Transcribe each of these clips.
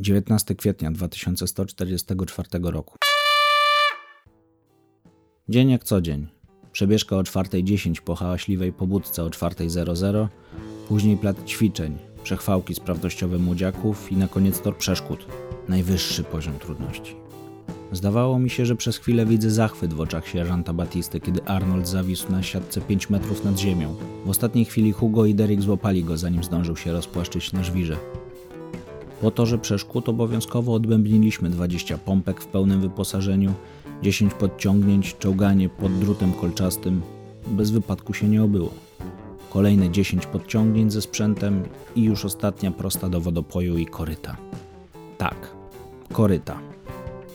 19 kwietnia 2144 roku. Dzień jak co dzień. Przebieżka o 4.10 po hałaśliwej pobudce o 4.00, później plat ćwiczeń, przechwałki sprawnościowe młodziaków i na koniec tor przeszkód. Najwyższy poziom trudności. Zdawało mi się, że przez chwilę widzę zachwyt w oczach sierżanta Batisty, kiedy Arnold zawisł na siatce 5 metrów nad ziemią. W ostatniej chwili Hugo i Derek złapali go, zanim zdążył się rozpłaszczyć na żwirze. Po torze przeszkód obowiązkowo odbębniliśmy 20 pompek w pełnym wyposażeniu, 10 podciągnięć, czołganie pod drutem kolczastym. Bez wypadku się nie obyło. Kolejne 10 podciągnięć ze sprzętem i już ostatnia prosta do wodopoju i koryta. Tak, koryta.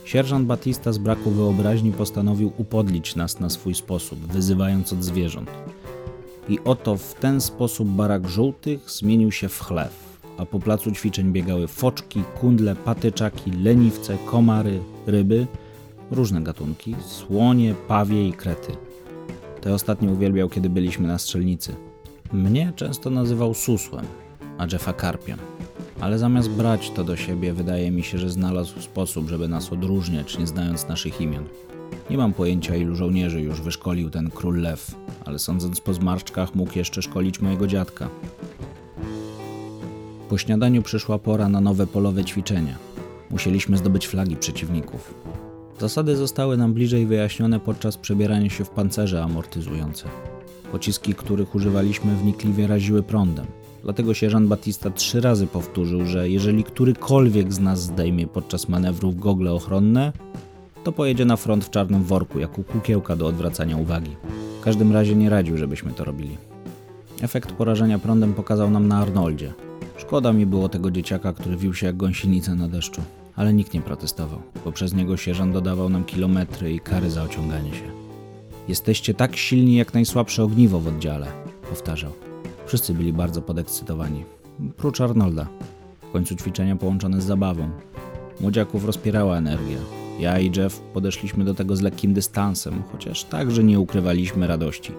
Sierżant Batista z braku wyobraźni postanowił upodlić nas na swój sposób, wyzywając od zwierząt. I oto w ten sposób barak żółtych zmienił się w chlew, a po placu ćwiczeń biegały foczki, kundle, patyczaki, leniwce, komary, ryby, różne gatunki, słonie, pawie i krety. Te ostatnie uwielbiał, kiedy byliśmy na strzelnicy. Mnie często nazywał susłem, a Jeffa karpiem. Ale zamiast brać to do siebie, wydaje mi się, że znalazł sposób, żeby nas odróżniać, nie znając naszych imion. Nie mam pojęcia, ilu żołnierzy już wyszkolił ten król lew, ale sądząc po zmarszczkach, mógł jeszcze szkolić mojego dziadka. Po śniadaniu przyszła pora na nowe polowe ćwiczenia. Musieliśmy zdobyć flagi przeciwników. Zasady zostały nam bliżej wyjaśnione podczas przebierania się w pancerze amortyzujące. Pociski, których używaliśmy, wnikliwie raziły prądem. Dlatego sierżant Batista trzy razy powtórzył, że jeżeli którykolwiek z nas zdejmie podczas manewrów gogle ochronne, to pojedzie na front w czarnym worku, jako kukiełka do odwracania uwagi. W każdym razie nie radził, żebyśmy to robili. Efekt porażenia prądem pokazał nam na Arnoldzie. Szkoda mi było tego dzieciaka, który wił się jak gąsienica na deszczu, ale nikt nie protestował, bo przez niego sierżant dodawał nam kilometry i kary za ociąganie się. Jesteście tak silni jak najsłabsze ogniwo w oddziale, powtarzał. Wszyscy byli bardzo podekscytowani, prócz Arnolda. W końcu ćwiczenia połączone z zabawą. Młodziaków rozpierała energia. Ja i Jeff podeszliśmy do tego z lekkim dystansem, chociaż także nie ukrywaliśmy radości.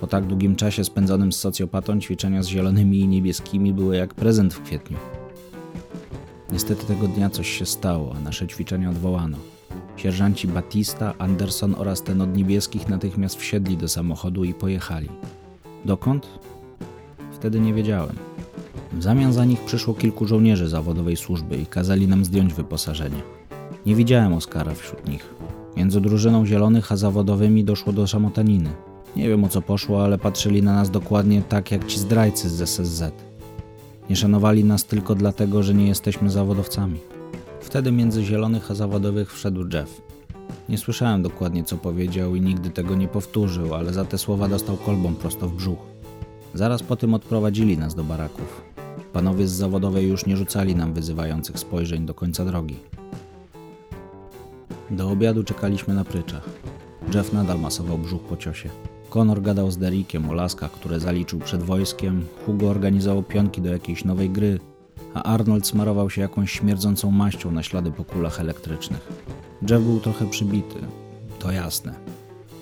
Po tak długim czasie spędzonym z socjopatą ćwiczenia z zielonymi i niebieskimi były jak prezent w kwietniu. Niestety tego dnia coś się stało, a nasze ćwiczenia odwołano. Sierżanci Batista, Anderson oraz ten od niebieskich natychmiast wsiedli do samochodu i pojechali. Dokąd? Wtedy nie wiedziałem. W zamian za nich przyszło kilku żołnierzy zawodowej służby i kazali nam zdjąć wyposażenie. Nie widziałem Oskara wśród nich. Między drużyną zielonych a zawodowymi doszło do szamotaniny. Nie wiem o co poszło, ale patrzyli na nas dokładnie tak jak ci zdrajcy z SSZ. Nie szanowali nas tylko dlatego, że nie jesteśmy zawodowcami. Wtedy między zielonych a zawodowych wszedł Jeff. Nie słyszałem dokładnie co powiedział i nigdy tego nie powtórzył, ale za te słowa dostał kolbą prosto w brzuch. Zaraz po tym odprowadzili nas do baraków. Panowie z zawodowej już nie rzucali nam wyzywających spojrzeń do końca drogi. Do obiadu czekaliśmy na pryczach. Jeff nadal masował brzuch po ciosie. Conor gadał z Derikiem o laskach, które zaliczył przed wojskiem, Hugo organizował pionki do jakiejś nowej gry, a Arnold smarował się jakąś śmierdzącą maścią na ślady po kulach elektrycznych. Jeff był trochę przybity, to jasne,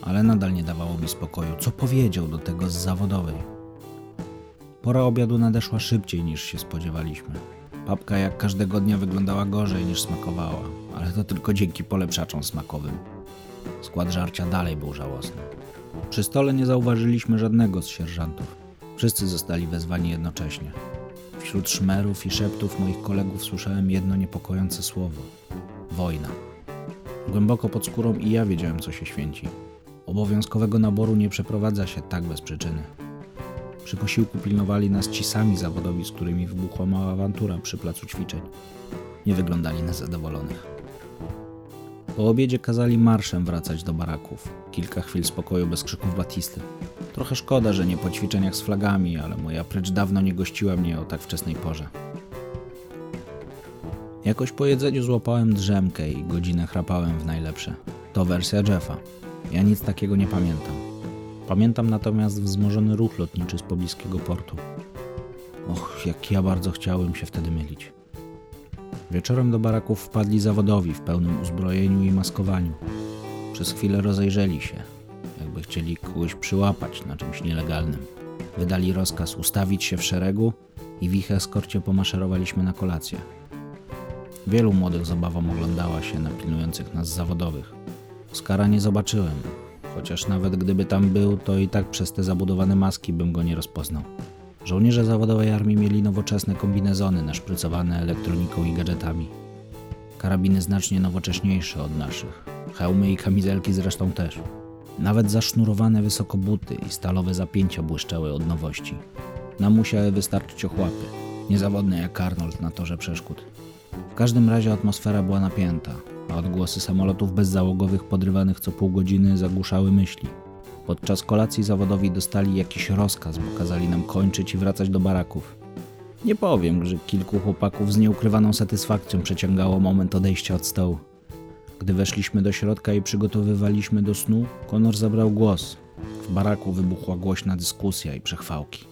ale nadal nie dawało mi spokoju, co powiedział do tego z zawodowej. Pora obiadu nadeszła szybciej niż się spodziewaliśmy. Papka jak każdego dnia wyglądała gorzej niż smakowała, ale to tylko dzięki polepszaczom smakowym. Skład żarcia dalej był żałosny. Przy stole nie zauważyliśmy żadnego z sierżantów. Wszyscy zostali wezwani jednocześnie. Wśród szmerów i szeptów moich kolegów słyszałem jedno niepokojące słowo: wojna. Głęboko pod skórą i ja wiedziałem, co się święci. Obowiązkowego naboru nie przeprowadza się tak bez przyczyny. Przy posiłku pilnowali nas ci sami zawodowi, z którymi wybuchła mała awantura przy placu ćwiczeń. Nie wyglądali na zadowolonych. Po obiedzie kazali marszem wracać do baraków. Kilka chwil spokoju bez krzyków Batisty. Trochę szkoda, że nie po ćwiczeniach z flagami, ale moja prycz dawno nie gościła mnie o tak wczesnej porze. Jakoś po jedzeniu złapałem drzemkę i godzinę chrapałem w najlepsze. To wersja Jeffa. Ja nic takiego nie pamiętam. Pamiętam natomiast wzmożony ruch lotniczy z pobliskiego portu. Och, jak ja bardzo chciałem się wtedy mylić. Wieczorem do baraków wpadli zawodowi w pełnym uzbrojeniu i maskowaniu. Przez chwilę rozejrzeli się, jakby chcieli kogoś przyłapać na czymś nielegalnym. Wydali rozkaz ustawić się w szeregu i w ich eskorcie pomaszerowaliśmy na kolację. Wielu młodych z obawą oglądała się na pilnujących nas zawodowych. Oskara nie zobaczyłem, chociaż nawet gdyby tam był, to i tak przez te zabudowane maski bym go nie rozpoznał. Żołnierze zawodowej armii mieli nowoczesne kombinezony naszprycowane elektroniką i gadżetami. Karabiny znacznie nowocześniejsze od naszych. Hełmy i kamizelki zresztą też. Nawet zasznurowane wysoko buty i stalowe zapięcia błyszczały od nowości. Nam musiały wystarczyć ochłapy, niezawodne jak Arnold na torze przeszkód. W każdym razie atmosfera była napięta, a odgłosy samolotów bezzałogowych podrywanych co pół godziny zagłuszały myśli. Podczas kolacji zawodowi dostali jakiś rozkaz, bo kazali nam kończyć i wracać do baraków. Nie powiem, że kilku chłopaków z nieukrywaną satysfakcją przeciągało moment odejścia od stołu. Gdy weszliśmy do środka i przygotowywaliśmy do snu, Konor zabrał głos. W baraku wybuchła głośna dyskusja i przechwałki.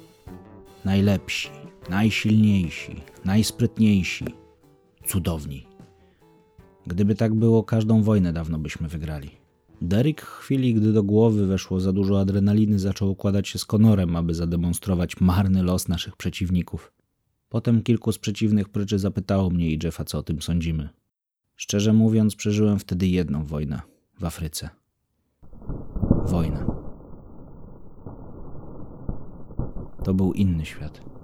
Najlepsi, najsilniejsi, najsprytniejsi, cudowni. Gdyby tak było, każdą wojnę dawno byśmy wygrali. Derek w chwili, gdy do głowy weszło za dużo adrenaliny, zaczął układać się z Konorem, aby zademonstrować marny los naszych przeciwników. Potem kilku z przeciwnych pryczy zapytało mnie i Jeffa, co o tym sądzimy. Szczerze mówiąc, przeżyłem wtedy jedną wojnę w Afryce. Wojnę. To był inny świat.